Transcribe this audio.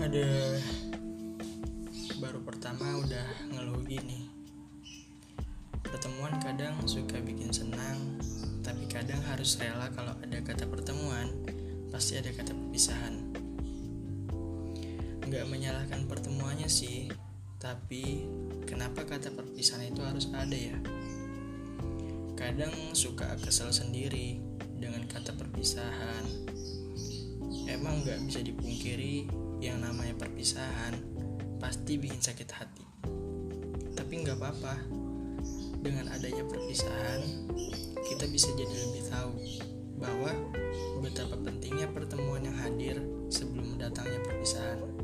Ada baru pertama udah ngeluh gini. Pertemuan kadang suka bikin senang, tapi kadang harus rela kalau ada kata pertemuan, pasti ada kata perpisahan. Nggak menyalahkan pertemuannya sih, tapi kenapa kata perpisahan itu harus ada ya? Kadang suka kesel sendiri dengan kata perpisahan. Emang nggak bisa dipungkiri yang namanya perpisahan pasti bikin sakit hati. Tapi nggak apa-apa. Dengan adanya perpisahan, kita bisa jadi lebih tahu bahwa betapa pentingnya pertemuan yang hadir sebelum datangnya perpisahan.